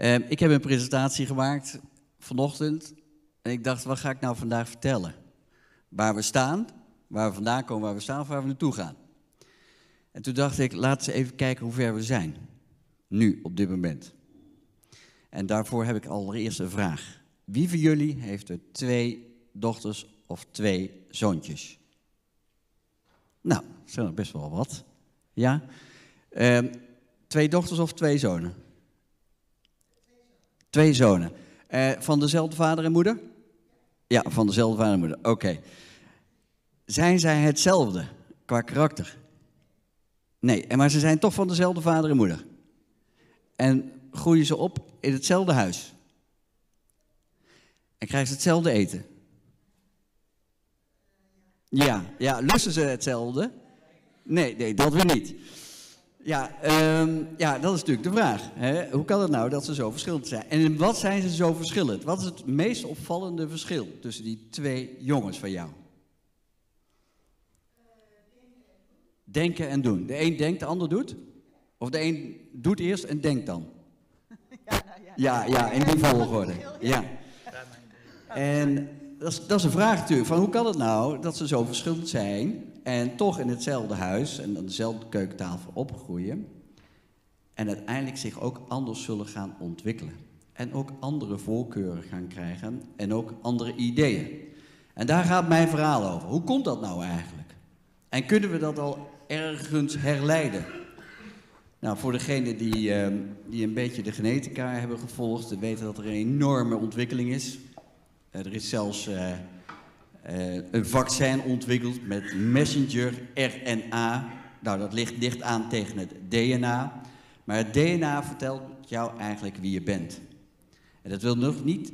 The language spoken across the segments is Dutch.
Ehm, ik heb een presentatie gemaakt vanochtend. En ik dacht, wat ga ik nou vandaag vertellen? Waar we staan, waar we vandaan komen, waar we staan waar we naartoe gaan. En toen dacht ik, laten we even kijken hoe ver we zijn. Nu, op dit moment. En daarvoor heb ik allereerst een vraag. Wie van jullie heeft er twee dochters of twee zoontjes? Nou, dat zijn er best wel wat. Ja? Ehm, twee dochters of twee zonen? Twee zonen. Eh, van dezelfde vader en moeder? Ja, van dezelfde vader en moeder. Oké. Zijn zij hetzelfde qua karakter? Nee, maar ze zijn toch van dezelfde vader en moeder. En groeien ze op in hetzelfde huis. En krijgen ze hetzelfde eten. Ja, ja, lusten ze hetzelfde? Nee, nee, dat weer niet. Ja, ehm, ja, dat is natuurlijk de vraag. Hè? Hoe kan het nou dat ze zo verschillend zijn? En in wat zijn ze zo verschillend? Wat is het meest opvallende verschil tussen die twee jongens van jou? Denken en doen. De een denkt, de ander doet? Of de een doet eerst en denkt dan? Ja, ja, in die volgorde. Ja. En dat is, dat is een vraag natuurlijk, van hoe kan het nou dat ze zo verschillend zijn en toch in hetzelfde huis en aan dezelfde keukentafel opgroeien en uiteindelijk zich ook anders zullen gaan ontwikkelen. En ook andere voorkeuren gaan krijgen en ook andere ideeën. En daar gaat mijn verhaal over. Hoe komt dat nou eigenlijk? En kunnen we dat al ergens herleiden? Nou, voor degenen die, uh, die een beetje de genetica hebben gevolgd, weten dat er een enorme ontwikkeling is. Uh, er is zelfs uh, een vaccin ontwikkeld met messenger RNA. Nou, dat ligt dicht aan tegen het DNA. Maar het DNA vertelt jou eigenlijk wie je bent. En dat wil nog niet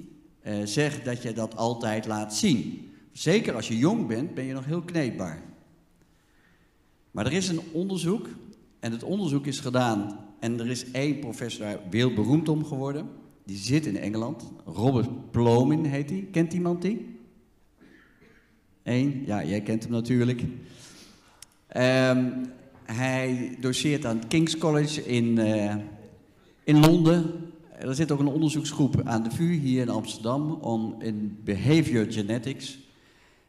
zeggen dat je dat altijd laat zien. Zeker als je jong bent, ben je nog heel kneedbaar. Maar er is een onderzoek en het onderzoek is gedaan en er is één professor daar wereldberoemd om geworden. Die zit in Engeland. Robert Plomin heet hij. Kent iemand die? Eén? Ja, jij kent hem natuurlijk. Um, hij doseert aan het King's College in, uh, in Londen. Er zit ook een onderzoeksgroep aan de VU hier in Amsterdam om in behavior genetics.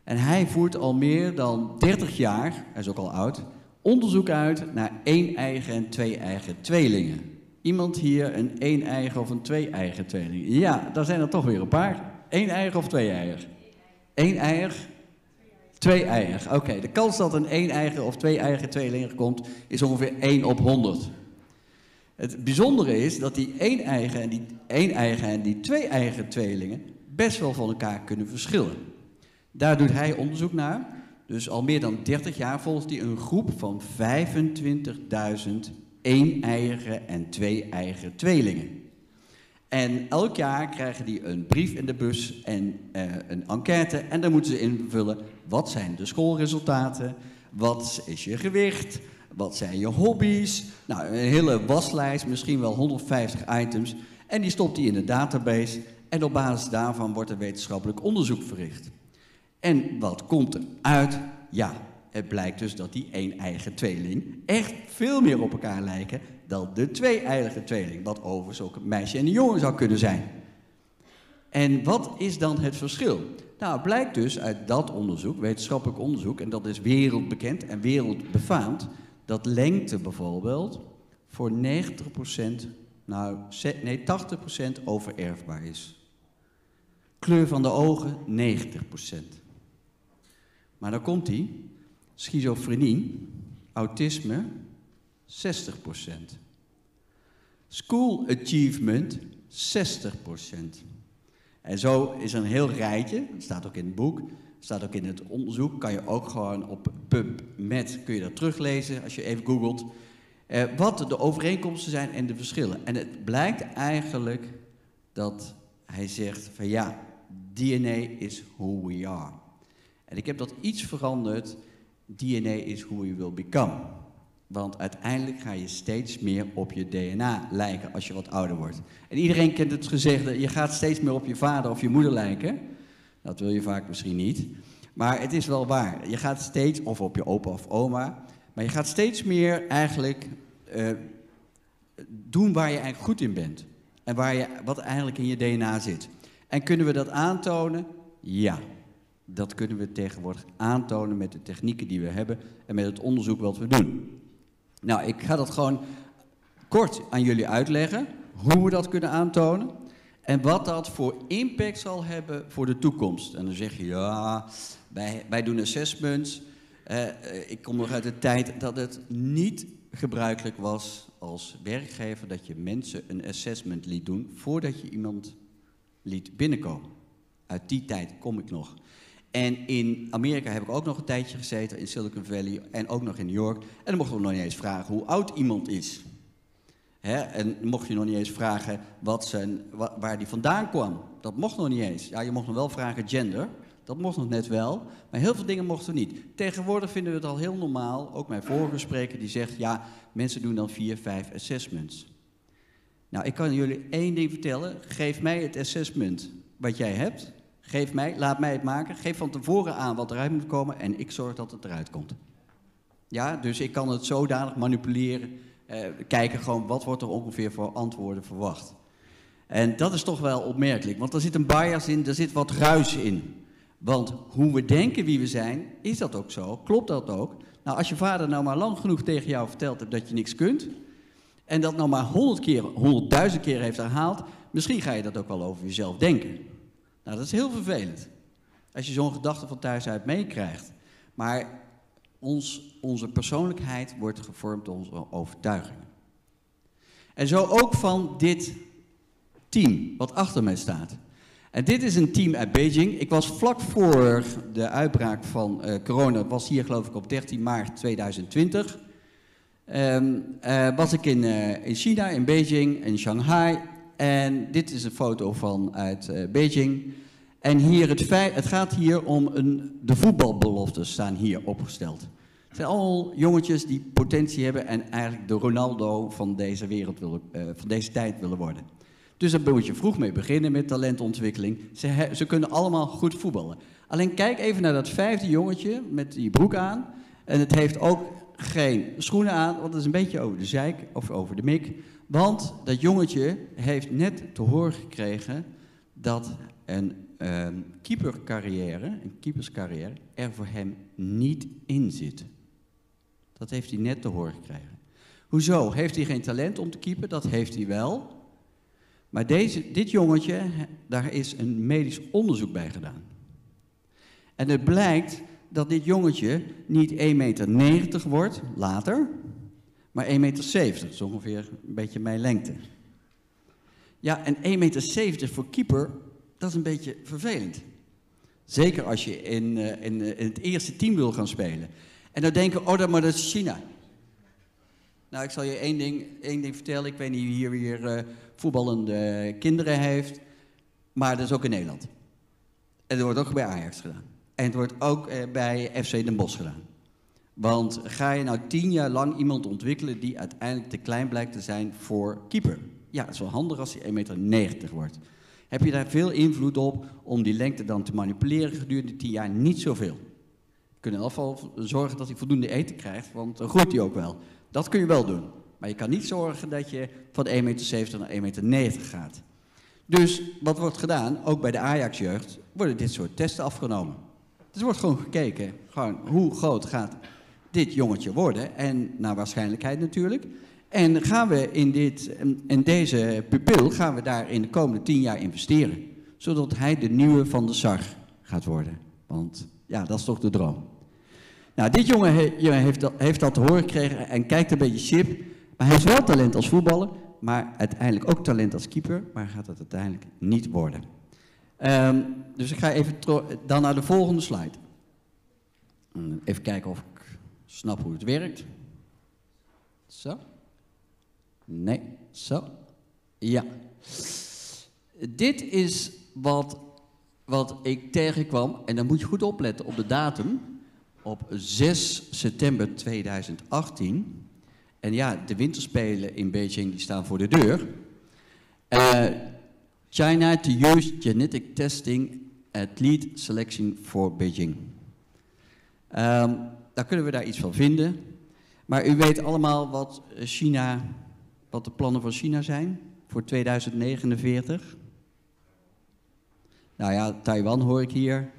En hij voert al meer dan 30 jaar, hij is ook al oud, onderzoek uit naar één-eigen en twee-eigen tweelingen. Iemand hier een één-eigen of een twee-eigen tweeling? Ja, daar zijn er toch weer een paar. Één-eigen of twee-eigen? Één-eigen, twee-eigen. Oké, de kans dat een één-eigen of twee-eigen tweeling komt is ongeveer 1 op 100. Het bijzondere is dat die één-eigen en die één-eigen en die twee-eigen tweelingen best wel van elkaar kunnen verschillen. Daar doet hij onderzoek naar. Dus al meer dan 30 jaar volgt hij een groep van 25.000 één-eigen en twee-eigen tweelingen. En elk jaar krijgen die een brief in de bus en uh, een enquête. En daar moeten ze invullen wat zijn de schoolresultaten, wat is je gewicht, wat zijn je hobby's. Nou, een hele waslijst, misschien wel 150 items. En die stopt hij in de database. En op basis daarvan wordt er wetenschappelijk onderzoek verricht. En wat komt er uit? Ja, het blijkt dus dat die één-eigen tweeling echt veel meer op elkaar lijken dan de twee-eigen tweeling. Wat overigens ook een meisje en een jongen zou kunnen zijn. En wat is dan het verschil? Nou, blijkt dus uit dat onderzoek, wetenschappelijk onderzoek, en dat is wereldbekend en wereldbefaamd, dat lengte bijvoorbeeld voor 90%, nou nee, 80% overerfbaar is. Kleur van de ogen 90%. Maar dan komt hij, schizofrenie, autisme, 60%. School achievement, 60%. En zo is er een heel rijtje, staat ook in het boek, staat ook in het onderzoek, kan je ook gewoon op PubMed, kun je dat teruglezen als je even googelt, eh, wat de overeenkomsten zijn en de verschillen. En het blijkt eigenlijk dat hij zegt van ja, DNA is who we are. En ik heb dat iets veranderd. DNA is who you will become. Want uiteindelijk ga je steeds meer op je DNA lijken als je wat ouder wordt. En iedereen kent het gezegde, je gaat steeds meer op je vader of je moeder lijken. Dat wil je vaak misschien niet. Maar het is wel waar. Je gaat steeds, of op je opa of oma, maar je gaat steeds meer eigenlijk uh, doen waar je eigenlijk goed in bent. En waar je, wat eigenlijk in je DNA zit. En kunnen we dat aantonen? Ja. Dat kunnen we tegenwoordig aantonen met de technieken die we hebben en met het onderzoek wat we doen. Nou, ik ga dat gewoon kort aan jullie uitleggen, hoe we dat kunnen aantonen en wat dat voor impact zal hebben voor de toekomst. En dan zeg je, ja, wij, wij doen assessments. Uh, ik kom nog uit de tijd dat het niet gebruikelijk was als werkgever dat je mensen een assessment liet doen voordat je iemand liet binnenkomen. Uit die tijd kom ik nog. En in Amerika heb ik ook nog een tijdje gezeten, in Silicon Valley en ook nog in New York. En dan mochten we nog niet eens vragen hoe oud iemand is. Hè? En mocht je nog niet eens vragen wat zijn, waar die vandaan kwam. Dat mocht nog niet eens. Ja, je mocht nog wel vragen gender. Dat mocht nog net wel. Maar heel veel dingen mochten we niet. Tegenwoordig vinden we het al heel normaal. Ook mijn vorige spreker die zegt, ja, mensen doen dan vier, vijf assessments. Nou, ik kan jullie één ding vertellen. Geef mij het assessment wat jij hebt. Geef mij, laat mij het maken. Geef van tevoren aan wat eruit moet komen en ik zorg dat het eruit komt. Ja, dus ik kan het zodanig manipuleren. Eh, kijken gewoon wat wordt er ongeveer voor antwoorden verwacht. En dat is toch wel opmerkelijk, want er zit een bias in, er zit wat ruis in. Want hoe we denken wie we zijn, is dat ook zo? Klopt dat ook? Nou, als je vader nou maar lang genoeg tegen jou verteld hebt dat je niks kunt, en dat nou maar honderd keer, honderdduizend keer heeft herhaald, misschien ga je dat ook wel over jezelf denken. Nou, dat is heel vervelend. Als je zo'n gedachte van thuis uit meekrijgt. Maar ons, onze persoonlijkheid wordt gevormd door onze overtuigingen. En zo ook van dit team wat achter mij staat. En dit is een team uit Beijing. Ik was vlak voor de uitbraak van uh, corona, was hier geloof ik op 13 maart 2020. Um, ehm, uh, was ik in, uh, in China, in Beijing, in Shanghai. En dit is een foto van uit Beijing. En hier het, het gaat hier om een, de voetbalbeloftes staan hier opgesteld. Het zijn allemaal jongetjes die potentie hebben en eigenlijk de Ronaldo van deze wereld willen, van deze tijd willen worden. Dus daar moet je vroeg mee beginnen met talentontwikkeling. Ze, ze kunnen allemaal goed voetballen. Alleen kijk even naar dat vijfde jongetje met die broek aan. En het heeft ook geen schoenen aan, want het is een beetje over de zeik of over de mik. Want dat jongetje heeft net te horen gekregen dat een uh, keepercarrière, een keeperscarrière, er voor hem niet in zit. Dat heeft hij net te horen gekregen. Hoezo? Heeft hij geen talent om te keeper? Dat heeft hij wel. Maar deze, dit jongetje, daar is een medisch onderzoek bij gedaan. En het blijkt dat dit jongetje niet 1,90 meter wordt, later, maar 1,70 meter. Dat is ongeveer een beetje mijn lengte. Ja, en 1,70 meter voor keeper, dat is een beetje vervelend. Zeker als je in, uh, in, uh, in, het eerste team wil gaan spelen. En dan denken, oh, maar dat is China. Nou, ik zal je één ding, één ding vertellen. Ik weet niet wie hier weer uh, voetballende kinderen heeft. Maar dat is ook in Nederland. En dat wordt ook bij Ajax gedaan. En het wordt ook uh, bij FC Den Bosch gedaan. Want ga je nou tien jaar lang iemand ontwikkelen die uiteindelijk te klein blijkt te zijn voor keeper? Ja, het is wel handig als hij 1,90 meter wordt. Heb je daar veel invloed op om die lengte dan te manipuleren gedurende tien jaar? Niet zoveel. Je kunt in geval zorgen dat hij voldoende eten krijgt, want dan groeit hij ook wel. Dat kun je wel doen. Maar je kan niet zorgen dat je van 1,70 meter naar 1,90 meter gaat. Dus wat wordt gedaan, ook bij de Ajax-jeugd, worden dit soort testen afgenomen. Dus er wordt gewoon gekeken, gewoon hoe groot gaat dit jongetje worden. En naar waarschijnlijkheid natuurlijk. En gaan we in, dit, in deze pupil, gaan we daar in de komende tien jaar investeren. Zodat hij de nieuwe van de SAR gaat worden. Want ja, dat is toch de droom. Nou, dit jongen heeft, dat, heeft dat te horen gekregen en kijkt een beetje chip. Maar hij heeft wel talent als voetballer, maar uiteindelijk ook talent als keeper, maar gaat het uiteindelijk niet worden. Um, dus ik ga even dan naar de volgende slide. Even kijken of ik snap hoe het werkt. Zo. Nee, zo. Ja. Dit is wat, wat ik tegenkwam, en dan moet je goed opletten op de datum op 6 september 2018. En ja, de winterspelen in Beijing die staan voor de deur. Uh, China to use genetic testing athlete selection for Beijing. Um, daar kunnen we daar iets van vinden. Maar u weet allemaal wat China, wat de plannen van China zijn. voor 2049? Nou ja, Taiwan hoor ik hier.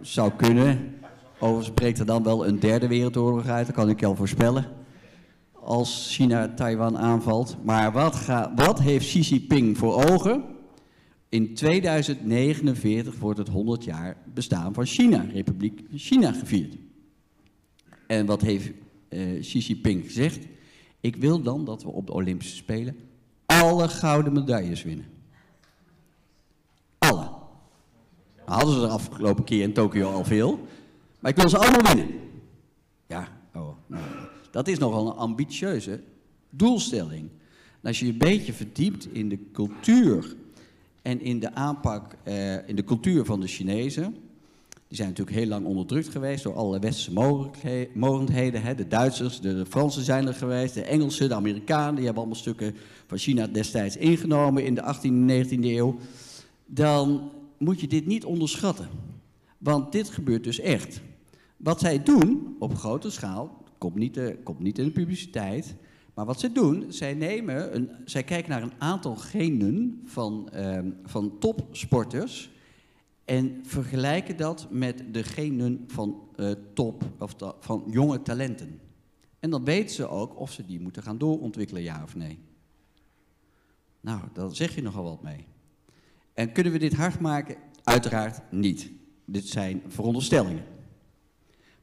Zou kunnen. Overigens breekt er dan wel een derde wereldoorlog uit, dat kan ik al voorspellen. Als China Taiwan aanvalt. Maar wat, ga, wat heeft Xi Jinping voor ogen? In 2049 wordt het 100 jaar bestaan van China, Republiek China, gevierd. En wat heeft uh, Xi Jinping gezegd? Ik wil dan dat we op de Olympische Spelen alle gouden medailles winnen. Alle. Hadden ze de afgelopen keer in Tokio al veel. Maar ik wil ze allemaal winnen. Ja, oh, nou, dat is nogal een ambitieuze doelstelling. Als je je een beetje verdiept in de cultuur en in de aanpak, uh, in de cultuur van de Chinezen. Die zijn natuurlijk heel lang onderdrukt geweest door alle westerse mogelijkheden. Hè. De Duitsers, de Fransen zijn er geweest, de Engelsen, de Amerikanen. Die hebben allemaal stukken van China destijds ingenomen in de 18e en 19e eeuw. Dan moet je dit niet onderschatten. Want dit gebeurt dus echt. Wat zij doen op grote schaal, komt niet, uh, komt niet in de publiciteit. Maar wat ze doen, zij, nemen een, zij kijken naar een aantal genen van, uh, van topsporters. En vergelijken dat met de genen van uh, top of van jonge talenten. En dan weten ze ook of ze die moeten gaan doorontwikkelen, ja of nee. Nou, daar zeg je nogal wat mee. En kunnen we dit hard maken? Uiteraard niet. Dit zijn veronderstellingen.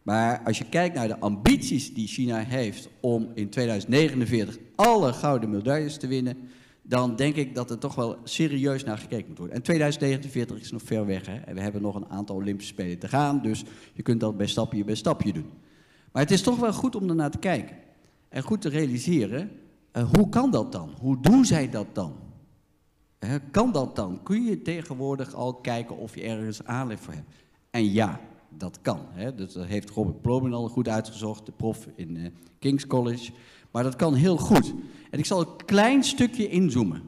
Maar als je kijkt naar de ambities die China heeft om in 2049 alle gouden medailles te winnen, dan denk ik dat er toch wel serieus naar gekeken moet worden. En 2049 is nog ver weg. Hè? En we hebben nog een aantal Olympische Spelen te gaan, dus je kunt dat bij stapje bij stapje doen. Maar het is toch wel goed om ernaar te kijken. En goed te realiseren, uh, hoe kan dat dan? Hoe doen zij dat dan? Uh, kan dat dan? Kun je tegenwoordig al kijken of je ergens aanleg voor hebt? En ja, dat kan. Hè? Dat heeft Robert Plomin al goed uitgezocht, de prof in uh, King's College. Maar dat kan heel goed. En ik zal een klein stukje inzoomen.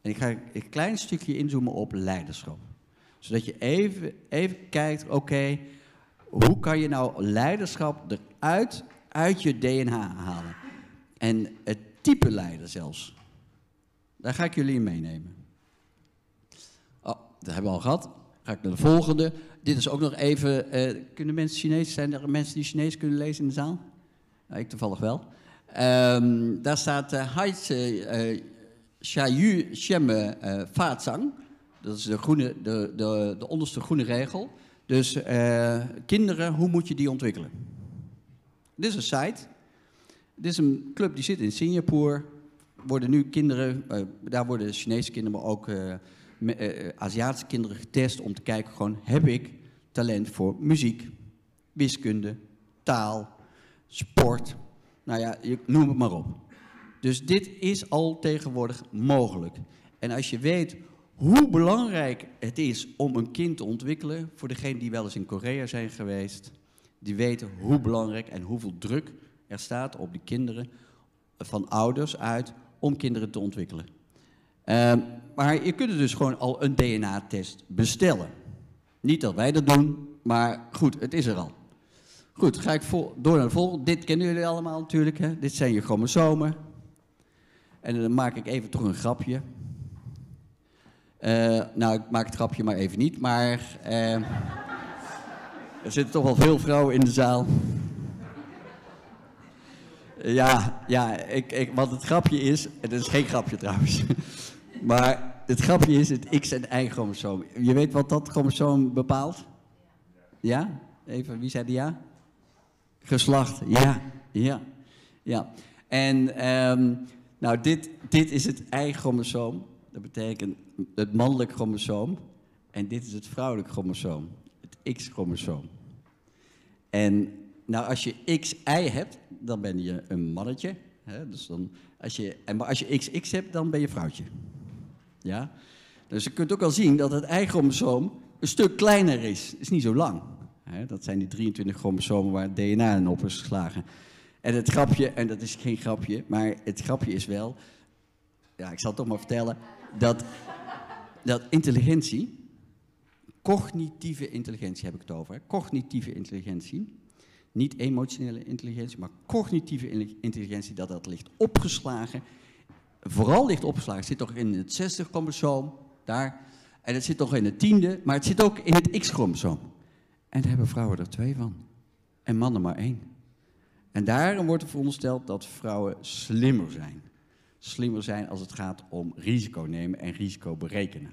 En ik ga een klein stukje inzoomen op leiderschap. Zodat je even, even kijkt, oké, hoe kan je nou leiderschap eruit uit je DNA halen? En het type leider zelfs. Daar ga ik jullie in meenemen. Oh, dat hebben we al gehad. Ga ik naar de volgende. Dit is ook nog even. Uh, kunnen mensen Chinees zijn? Er mensen die Chinees kunnen lezen in de zaal? Ik toevallig wel. Um, daar staat uh, uh, Xiaoyu Shemme Fazang. Dat is de, groene, de, de, de onderste groene regel. Dus kinderen, hoe moet je die ontwikkelen? Dit is een site. Dit is een club die zit in Singapore. Worden nu kinderen, daar worden Chinese kinderen, maar ook uh, Aziatische kinderen getest om te kijken gewoon, heb ik talent voor muziek, wiskunde, taal, sport, nou ja, noem het maar op. Dus dit is al tegenwoordig mogelijk. En als je weet hoe belangrijk het is om een kind te ontwikkelen, voor degenen die wel eens in Korea zijn geweest, die weten hoe belangrijk en hoeveel druk er staat op die kinderen van ouders uit om kinderen te ontwikkelen. Uh, maar je kunt dus gewoon al een DNA-test bestellen. Niet dat wij dat doen, maar goed, het is er al. Goed, ga ik door naar de volgende. Dit kennen jullie allemaal natuurlijk. Hè? Dit zijn je chromosomen. En dan maak ik even toch een grapje. Uh, nou, ik maak het grapje maar even niet. Maar uh, er zitten toch wel veel vrouwen in de zaal. Ja, ja ik, ik, wat het grapje is, het is geen grapje trouwens. maar het grapje is het X- en Y-chromosoom. Je weet wat dat chromosoom bepaalt? Ja? Even, wie zei die ja? Geslacht, ja, ja, ja. En um, nou, dit, dit is het Y-chromosoom. Dat betekent het mannelijk chromosoom. En dit is het vrouwelijk chromosoom, het X-chromosoom. En nou, als je XY hebt, dan ben je een mannetje. Hè? Dus dan, als je, maar als je XX hebt, dan ben je vrouwtje. Ja? Dus je kunt ook al zien dat het Y-chromosoom een stuk kleiner is. Is niet zo lang. Dat zijn die 23 chromosomen waar DNA in op is geslagen. En het grapje, en dat is geen grapje, maar het grapje is wel, ja, ik zal het toch maar vertellen, dat, dat intelligentie, cognitieve intelligentie heb ik het over, cognitieve intelligentie, niet emotionele intelligentie, maar cognitieve intelligentie, dat dat ligt opgeslagen vooral ligt opgeslagen. Het zit toch in het 60 chromosoom, daar. En het zit toch in het tiende, maar het zit ook in het X-chromosoom. En daar hebben vrouwen er twee van. En mannen maar één. En daarom wordt er verondersteld dat vrouwen slimmer zijn. Slimmer zijn als het gaat om risico nemen en risico berekenen.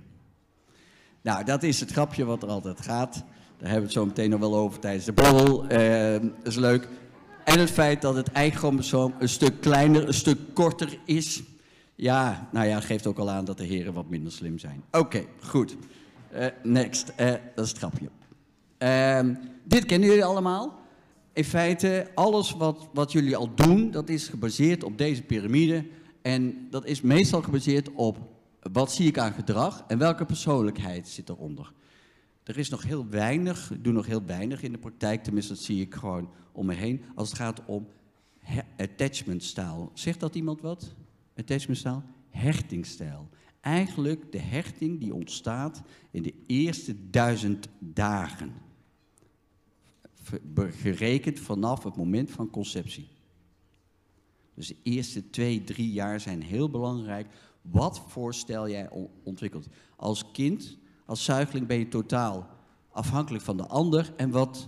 Nou, dat is het grapje wat er altijd gaat. Daar hebben we het zo meteen nog wel over tijdens de borrel. Dat is leuk. En het feit dat het eigen een stuk kleiner, een stuk korter is. Ja, nou ja, geeft ook al aan dat de heren wat minder slim zijn. Oké, goed. Uh, next. Uh, dat is het grapje. Ehm, dit kennen jullie allemaal. In feite, alles wat, wat jullie al doen, dat is gebaseerd op deze piramide. En dat is meestal gebaseerd op wat zie ik aan gedrag en welke persoonlijkheid zit eronder. Er is nog heel weinig, ik doe nog heel weinig in de praktijk, tenminste dat zie ik gewoon om me heen, als het gaat om attachment style. Zegt dat iemand wat? Attachment style? Hechtingstijl. Eigenlijk de hechting die ontstaat in de eerste duizend dagen. Gerekend vanaf het moment van conceptie. Dus de eerste twee, drie jaar zijn heel belangrijk. Wat voor stijl jij ontwikkelt. Als kind als zuigeling ben je totaal afhankelijk van de ander. En wat,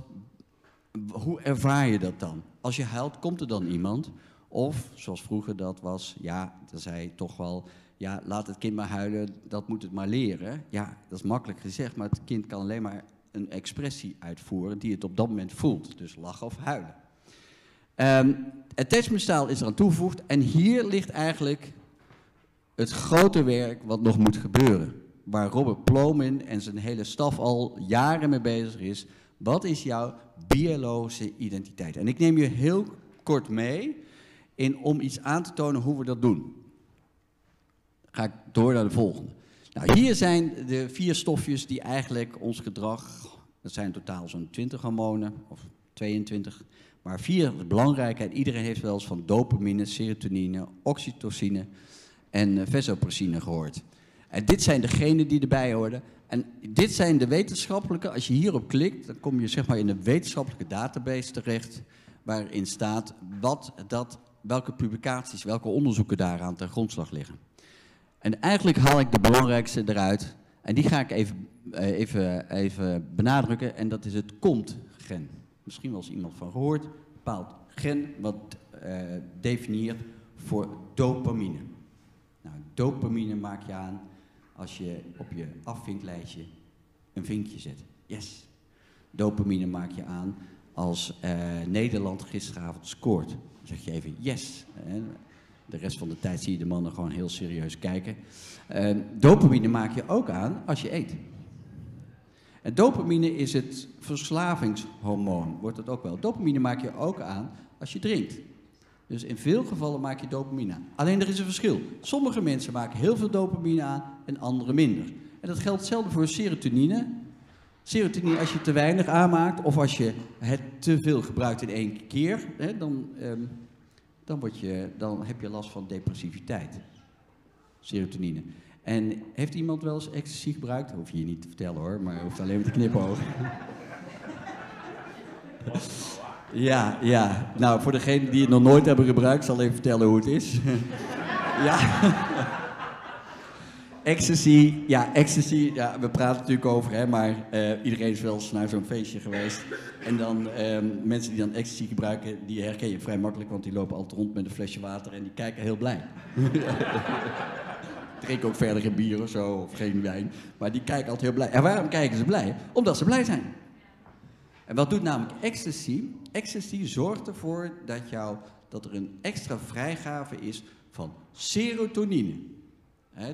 hoe ervaar je dat dan? Als je huilt, komt er dan iemand? Of, zoals vroeger dat was, ja, dan zei je toch wel... Ja, laat het kind maar huilen, dat moet het maar leren. Ja, dat is makkelijk gezegd, maar het kind kan alleen maar een expressie uitvoeren die het op dat moment voelt. Dus lachen of huilen. Um, attachment style is eraan toegevoegd en hier ligt eigenlijk het grote werk wat nog moet gebeuren waar Robert Plomin en zijn hele staf al jaren mee bezig is. Wat is jouw biologische identiteit? En ik neem je heel kort mee in, om iets aan te tonen hoe we dat doen. ga ik door naar de volgende. Nou, hier zijn de vier stofjes die eigenlijk ons gedrag, dat zijn totaal zo'n 20 hormonen, of 22, maar vier is belangrijk. En iedereen heeft wel eens van dopamine, serotonine, oxytocine en eh, vasopressine gehoord. En dit zijn degenen die erbij horen. En dit zijn de wetenschappelijke, als je hierop klikt, dan kom je zeg maar in een wetenschappelijke database terecht, waarin staat wat dat, welke publicaties, welke onderzoeken daaraan ten grondslag liggen. En eigenlijk haal ik de belangrijkste eruit, en die ga ik even, eh, even, even benadrukken, en dat is het KOMT-gen. Misschien wel eens iemand van gehoord, een bepaald gen wat uh, definieert voor dopamine. Nou, dopamine maak je aan als je op je afvinklijstje een vinkje zet. Yes. Dopamine maak je aan als uh, Nederland gisteravond scoort. Dan zeg je even yes. de rest van de tijd zie je de mannen gewoon heel serieus kijken. Uh, dopamine maak je ook aan als je eet. En dopamine is het verslavingshormoon, wordt het ook wel. Dopamine maak je ook aan als je drinkt. Dus in veel gevallen maak je dopamine aan. Alleen er is een verschil. Sommige mensen maken heel veel dopamine aan en andere minder. En dat geldt hetzelfde voor serotonine. Serotonine, als je te weinig aanmaakt of als je het te veel gebruikt in één keer, hè, dan, ehm, dan, word je, dan heb je last van depressiviteit. Serotonine. En heeft iemand wel eens ecstasy gebruikt? Hoef je je niet te vertellen hoor, maar je hoeft alleen maar te knipogen. Ja, ja. Nou, voor degenen die het nog nooit hebben gebruikt, zal ik even vertellen hoe het is. ja. Ecstasy, ja, ecstasy, ja, we praten natuurlijk over, hè, maar uh, iedereen is wel eens naar zo'n feestje geweest. En dan uh, mensen die dan ecstasy gebruiken, die herken je vrij makkelijk, want die lopen altijd rond met een flesje water en die kijken heel blij. Drinken ook verder geen bier of zo, of geen wijn, maar die kijken altijd heel blij. En waarom kijken ze blij? Omdat ze blij zijn. En wat doet namelijk ecstasy? Ecstasy zorgt ervoor dat, jou, dat er een extra vrijgave is van serotonine.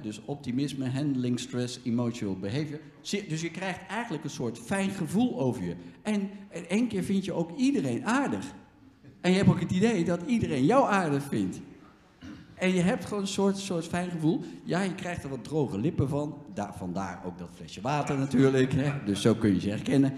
Dus optimisme, handling, stress, emotional behavior. Dus je krijgt eigenlijk een soort fijn gevoel over je. En in één keer vind je ook iedereen aardig. En je hebt ook het idee dat iedereen jou aardig vindt. En je hebt gewoon een soort, soort fijn gevoel. Ja, je krijgt er wat droge lippen van. Daar, vandaar ook dat flesje water natuurlijk. Dus zo kun je ze herkennen.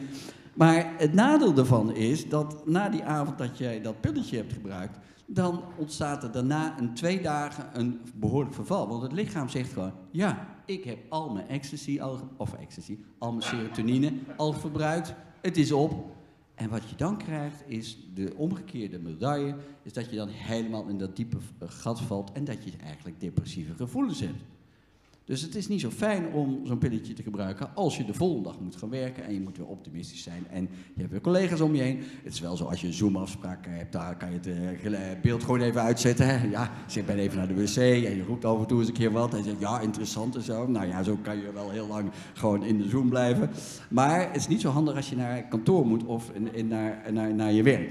Maar het nadeel daarvan is dat na die avond dat jij dat pilletje hebt gebruikt, dan ontstaat er daarna een twee dagen een behoorlijk verval. Want het lichaam zegt gewoon, ja, ik heb al mijn ecstasy, al, of ecstasy, al mijn serotonine al verbruikt, het is op. En wat je dan krijgt is de omgekeerde medaille, is dat je dan helemaal in dat diepe gat valt en dat je eigenlijk depressieve gevoelens hebt. Dus het is niet zo fijn om zo'n pilletje te gebruiken als je de volgende dag moet gaan werken en je moet weer optimistisch zijn en je hebt weer collega's om je heen. Het is wel zo, als je een Zoom-afspraak hebt, daar kan je het uh, beeld gewoon even uitzetten. Ja, zeg ben even naar de wc en je roept af en toe eens een keer wat en je zegt ja, interessant en zo. Nou ja, zo kan je wel heel lang gewoon in de Zoom blijven. Maar het is niet zo handig als je naar kantoor moet of in, naar, naar, naar je werk.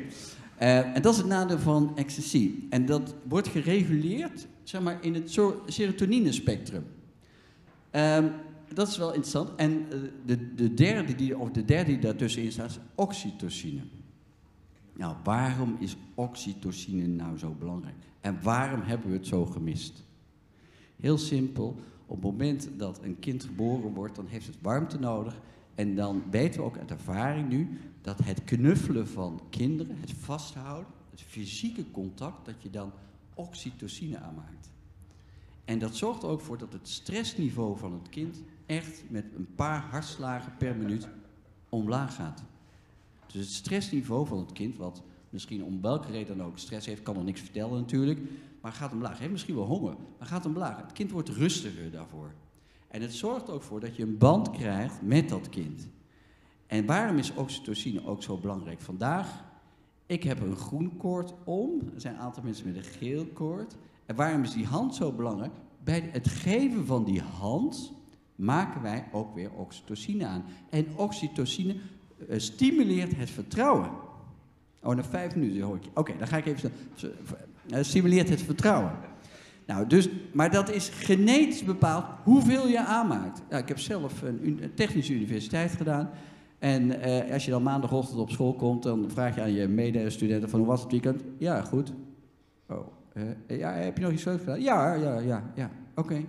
Uh, en dat is het nadeel van ecstasy. En dat wordt gereguleerd zeg maar, in het serotonine-spectrum. Um, dat is wel interessant. En uh, de, de, derde die, of de derde daartussenin staat is oxytocine. Nou, waarom is oxytocine nou zo belangrijk? En waarom hebben we het zo gemist? Heel simpel. Op het moment dat een kind geboren wordt, dan heeft het warmte nodig. En dan weten we ook uit ervaring nu dat het knuffelen van kinderen, het vasthouden, het fysieke contact, dat je dan oxytocine aanmaakt. En dat zorgt er ook voor dat het stressniveau van het kind echt met een paar hartslagen per minuut omlaag gaat. Dus het stressniveau van het kind, wat misschien om welke reden dan ook stress heeft, kan er niks vertellen natuurlijk, maar gaat omlaag. Heeft misschien wel honger, maar gaat omlaag. Het kind wordt rustiger daarvoor. En het zorgt ook voor dat je een band krijgt met dat kind. En waarom is oxytocine ook zo belangrijk vandaag? Ik heb een groen koord om, er zijn een aantal mensen met een geel koord. En waarom is die hand zo belangrijk? Bij het geven van die hand maken wij ook weer oxytocine aan. En oxytocine uh, stimuleert het vertrouwen. Oh, na vijf minuten hoor ik. Oké, dan ga ik even. Uh, stimuleert het vertrouwen. Nou, dus, maar dat is genetisch bepaald hoeveel je aanmaakt. Nou, ik heb zelf een, een technische universiteit gedaan. En uh, als je dan maandagochtend op school komt, dan vraag je aan je medestudenten van hoe was het weekend? Ja, goed. Oh, uh, ja, heb je nog iets leuks gedaan? Ja, ja, ja, ja. Oké.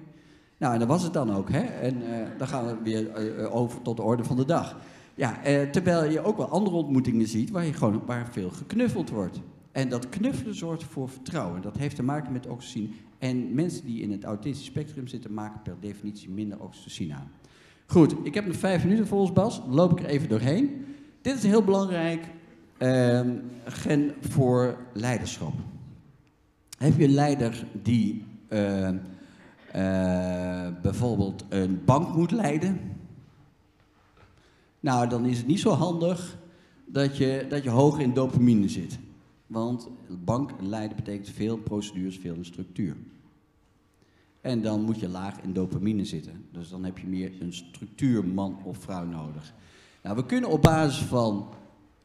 Nou, en dat was het dan ook, hè? En uh, dan gaan we weer uh, over tot de orde van de dag. Ja, terwijl je ook wel andere ontmoetingen ziet waar, je gewoon, waar veel geknuffeld wordt. En dat knuffelen zorgt voor vertrouwen. Dat heeft te maken met oxytocine. En mensen die in het autistisch spectrum zitten, maken per definitie minder oxytocine aan. Goed, ik heb nog vijf minuten volgens Bas. Loop ik er even doorheen. Dit is een heel belangrijk uh, gen voor leiderschap. Heb je een leider die uh, uh, bijvoorbeeld een bank moet leiden? Nou, dan is het niet zo handig dat je, dat je hoog in dopamine zit. Want bank leiden betekent veel procedures, veel structuur. En dan moet je laag in dopamine zitten. Dus dan heb je meer een structuurman of vrouw nodig. Nou, we kunnen op basis van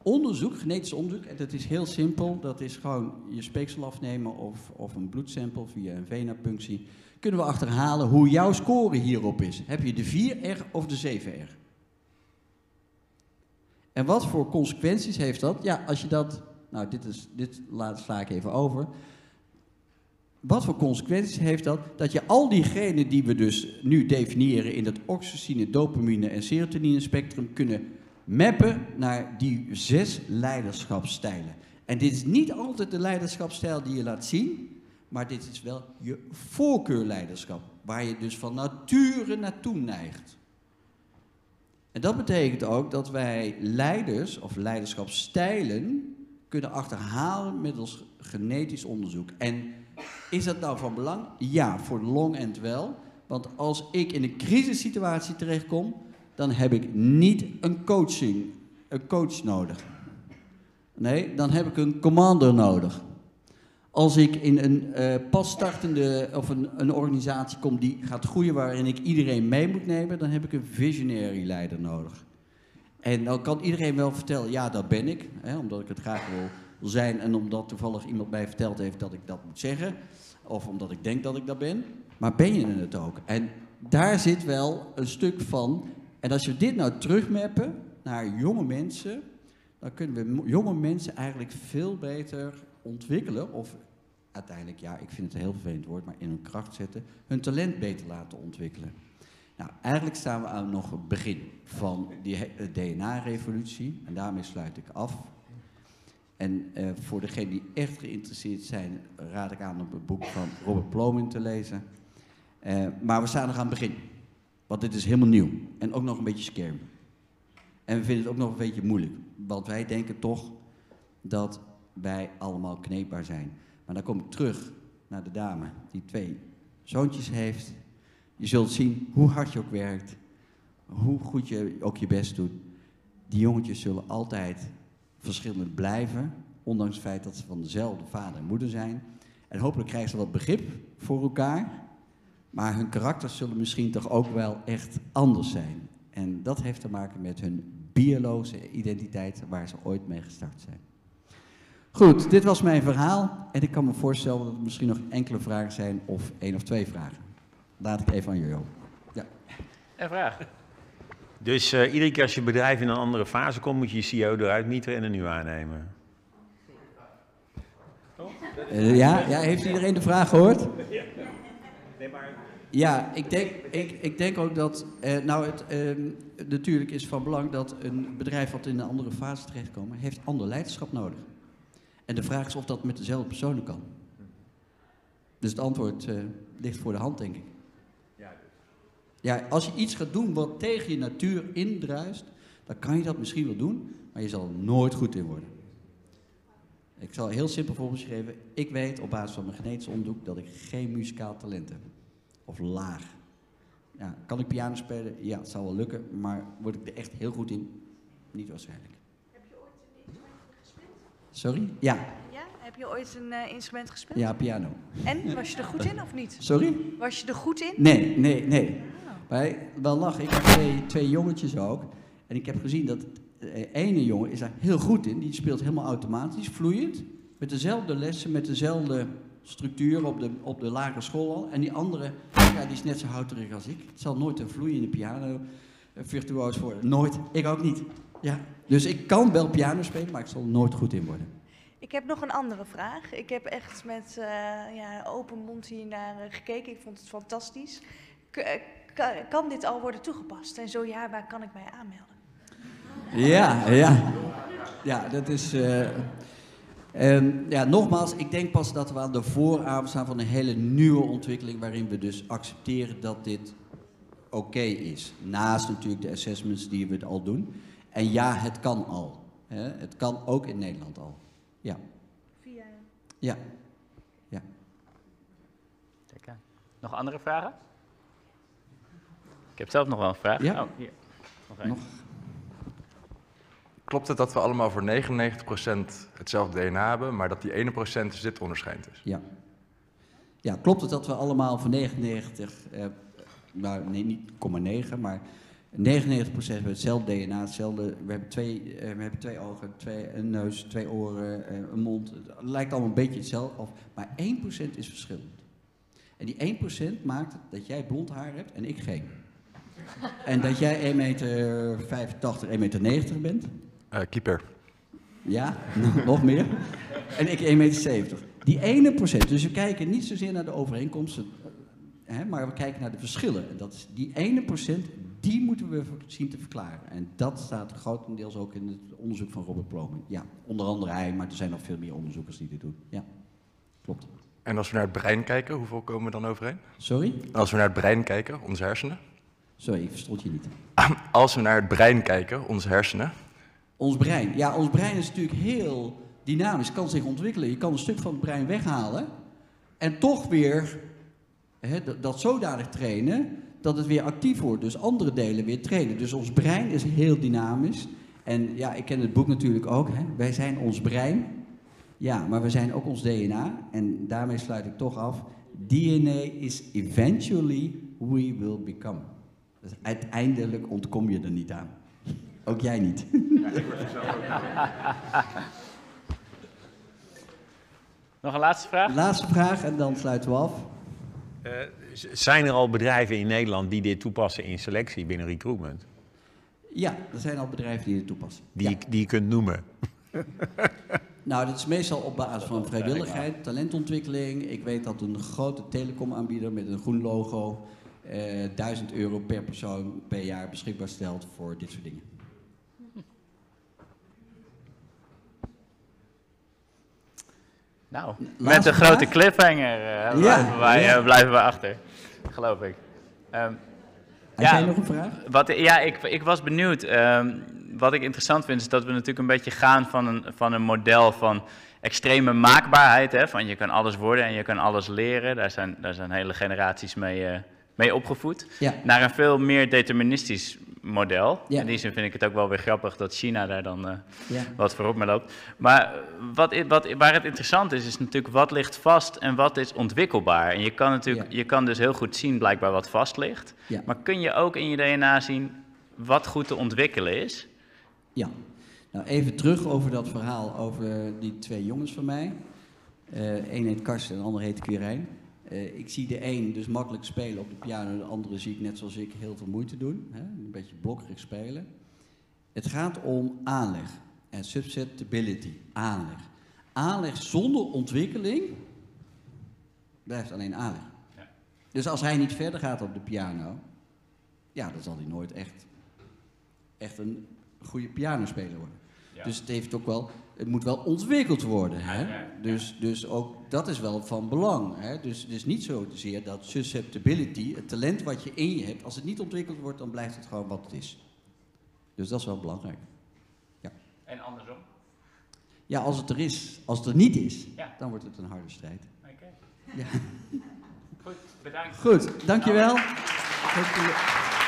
onderzoek, genetisch onderzoek, en dat is heel simpel. Dat is gewoon je speeksel afnemen of, of een bloedsample via een venapunctie. Kunnen we achterhalen hoe jouw score hierop is. Heb je de 4R of de 7R? En wat voor consequenties heeft dat? Ja, als je dat, nou dit, is, dit laat, sla ik even over. Wat voor consequenties heeft dat? Dat je al diegenen die we dus nu definiëren in het oxytocine, dopamine en serotonine spectrum kunnen mappen naar die zes leiderschapsstijlen. En dit is niet altijd de leiderschapsstijl die je laat zien, maar dit is wel je voorkeurleiderschap, waar je dus van nature naartoe neigt. En dat betekent ook dat wij leiders of leiderschapsstijlen kunnen achterhalen middels genetisch onderzoek. En is dat nou van belang? Ja, voor long end wel. Want als ik in een crisissituatie terechtkom, dan heb ik niet een coaching, een coach nodig. Nee, dan heb ik een commander nodig. Als ik in een uh, pas startende of een, een organisatie kom die gaat groeien waarin ik iedereen mee moet nemen, dan heb ik een visionary leider nodig. En dan kan iedereen wel vertellen, ja, dat ben ik, hè, omdat ik het graag wil zijn en omdat toevallig iemand mij verteld heeft dat ik dat moet zeggen, of omdat ik denk dat ik dat ben. Maar ben je het ook? En daar zit wel een stuk van en als we dit nou terugmappen naar jonge mensen, dan kunnen we jonge mensen eigenlijk veel beter ontwikkelen. Of uiteindelijk, ja, ik vind het een heel vervelend woord, maar in hun kracht zetten. Hun talent beter laten ontwikkelen. Nou, eigenlijk staan we aan nog het begin van die DNA-revolutie. En daarmee sluit ik af. En uh, voor degenen die echt geïnteresseerd zijn, raad ik aan om het boek van Robert Plomin te lezen. Uh, maar we staan nog aan het begin. Want dit is helemaal nieuw. En ook nog een beetje scary. En we vinden het ook nog een beetje moeilijk. Want wij denken toch dat wij allemaal kneepbaar zijn. Maar dan kom ik terug naar de dame die twee zoontjes heeft. Je zult zien hoe hard je ook werkt, hoe goed je ook je best doet. Die jongetjes zullen altijd verschillend blijven, ondanks het feit dat ze van dezelfde vader en moeder zijn. En hopelijk krijgen ze wat begrip voor elkaar. Maar hun karakters zullen misschien toch ook wel echt anders zijn. En dat heeft te maken met hun biologische identiteit waar ze ooit mee gestart zijn. Goed, dit was mijn verhaal. En ik kan me voorstellen dat er misschien nog enkele vragen zijn of één of twee vragen. Laat ik even aan Jojo. Ja. Een vraag. Dus uh, iedere keer als je bedrijf in een andere fase komt, moet je je CEO eruit mieteren en een nieuw aannemen. Uh, ja, ja, heeft iedereen de vraag gehoord? Ja, ik denk, ik, ik denk ook dat, uh, nou het, uh, natuurlijk is van belang dat een bedrijf wat in een andere fase terechtkomt, heeft ander leiderschap nodig. En de vraag is of dat met dezelfde personen kan. Dus het antwoord uh, ligt voor de hand, denk ik. Ja, als je iets gaat doen wat tegen je natuur indruist, dan kan je dat misschien wel doen, maar je zal er nooit goed in worden. Ik zal een heel simpel voorbeeld geven. Ik weet op basis van mijn genetisch onderzoek dat ik geen muzikaal talent heb. Of laag. Ja, kan ik piano spelen? Ja, het zal wel lukken, maar word ik er echt heel goed in? Niet waarschijnlijk. Heb je ooit een instrument gespeeld? Sorry? Ja. Ja? Heb je ooit een uh, instrument gespeeld? Ja, piano. En, was je er goed in of niet? Sorry? Was je er goed in? Nee, nee, nee. Maar wel lachen, ik heb twee, twee jongetjes ook. En ik heb gezien dat de ene jongen is daar heel goed in. Die speelt helemaal automatisch, vloeiend. Met dezelfde lessen, met dezelfde structuur op de, op de lagere school al. En die andere, ja, die is net zo houterig als ik. Het zal nooit een vloeiende piano virtuoos worden. Nooit. Ik ook niet. Ja. Dus ik kan wel piano spelen, maar ik zal er nooit goed in worden. Ik heb nog een andere vraag. Ik heb echt met uh, ja, open mond hier naar gekeken. Ik vond het fantastisch. Kan dit al worden toegepast? En zo ja, waar kan ik mij aanmelden? Ja, ja. Ja, dat is. Uh, um, ja, nogmaals, ik denk pas dat we aan de vooravond staan van een hele nieuwe ontwikkeling. waarin we dus accepteren dat dit oké okay is. Naast natuurlijk de assessments die we al doen. En ja, het kan al. Hè? Het kan ook in Nederland al. Ja. Via. Ja. Ja. Kijk, nog andere vragen? Ik heb zelf nog wel een vraag. Ja. Oh, hier. Nog, Nog? Klopt het dat we allemaal voor 99% hetzelfde DNA hebben, maar dat die 1% dus dit onderscheidt is? Ja. Ja, klopt het dat we allemaal van 99, eh, nou nee, niet 0,9, maar 99% hebben hetzelfde DNA, hetzelfde. We hebben twee, uh, we hebben twee ogen, twee, een neus, twee oren, uh, een mond. Het lijkt allemaal een beetje hetzelfde, maar 1% is verschillend. En die 1% maakt dat jij blond haar hebt en ik geen. En dat jij 1,85 meter, 1,90 meter bent. Uh, keeper. Ja, nog meer. En ik 1,70 meter. Die ene procent. Dus we kijken niet zozeer naar de overeenkomsten, hè, maar we kijken naar de verschillen. En dat is die ene procent, die moeten we zien te verklaren. En dat staat grotendeels ook in het onderzoek van Robert Plomen. Ja, onder andere hij, maar er zijn nog veel meer onderzoekers die dit doen. Ja, klopt. En als we naar het brein kijken, hoeveel komen we dan overeen? Sorry? Als we naar het brein kijken, onze hersenen? Sorry, ik verstond je niet. Als we naar het brein kijken, onze hersenen? Ons brein. Ja, ons brein is natuurlijk heel dynamisch, kan zich ontwikkelen. Je kan een stuk van het brein weghalen en toch weer dat, dat zodanig trainen dat het weer actief wordt. Dus andere delen weer trainen. Dus ons brein is heel dynamisch. En ja, ik ken het boek natuurlijk ook. Wij zijn ons brein. Ja, maar we zijn ook ons DNA. En daarmee sluit ik toch af. DNA is eventually we will become. Dus uiteindelijk ontkom je er niet aan. Ook jij niet. Nog een laatste vraag? Laatste vraag en dan sluiten we af. Uh, zijn er al bedrijven in Nederland die dit toepassen in selectie binnen recruitment? Ja, er zijn al bedrijven die dit toepassen. Die, ja. die je kunt noemen? nou, dat is meestal op basis van vrijwilligheid, talentontwikkeling. Ik weet dat een grote telecomaanbieder met een groen logo uh, 1000 euro per persoon per jaar beschikbaar stelt voor dit soort dingen. Nou, met een grote cliffhanger uh, blijven, ja, wij, ja. uh, blijven we achter, geloof ik. Um, ja, jij nog een vraag? Wat, ja, ik, ik was benieuwd. Um, wat ik interessant vind is dat we natuurlijk een beetje gaan van een, van een model van extreme maakbaarheid. Hè? Van je kan alles worden en je kan alles leren. Daar zijn, daar zijn hele generaties mee, eh, mee opgevoed. Ja. Naar een veel meer deterministisch model. Ja. In die zin vind ik het ook wel weer grappig dat China daar dan eh, Ja. wat voorop mee loopt. Maar wat, i- wat, waar het interessant is, is natuurlijk wat ligt vast en wat is ontwikkelbaar. En je kan, natuurlijk, Ja. je kan dus heel goed zien blijkbaar wat vast ligt. Maar kun je ook in je DNA zien wat goed te ontwikkelen is? Ja. Nou, even terug over dat verhaal over die twee jongens van mij. Eén heet Karsten en de ander heet Quirijn. Eh, ik zie de een dus makkelijk spelen op de piano, de andere zie ik net zoals ik heel veel moeite doen. Hè? Een beetje blokkerig spelen. Het gaat om aanleg en susceptibility, aanleg. Aanleg zonder ontwikkeling blijft alleen aanleg. Dus als hij niet verder gaat op de piano, ja, dan zal hij nooit echt, echt een goede pianospeler worden. Dus het heeft ook wel, het moet wel ontwikkeld worden. Hè? Dus, dus ook dat is wel van belang. Hè? Dus het is niet zozeer dat susceptibility, het talent wat je in je hebt, als het niet ontwikkeld wordt, dan blijft het gewoon wat het is. Dus dat is wel belangrijk. En andersom? Ja, als het er is, als het er niet is, Ja. dan wordt het een harde strijd. Oké. Ja. Goed, bedankt. Goed, dankjewel. Goed,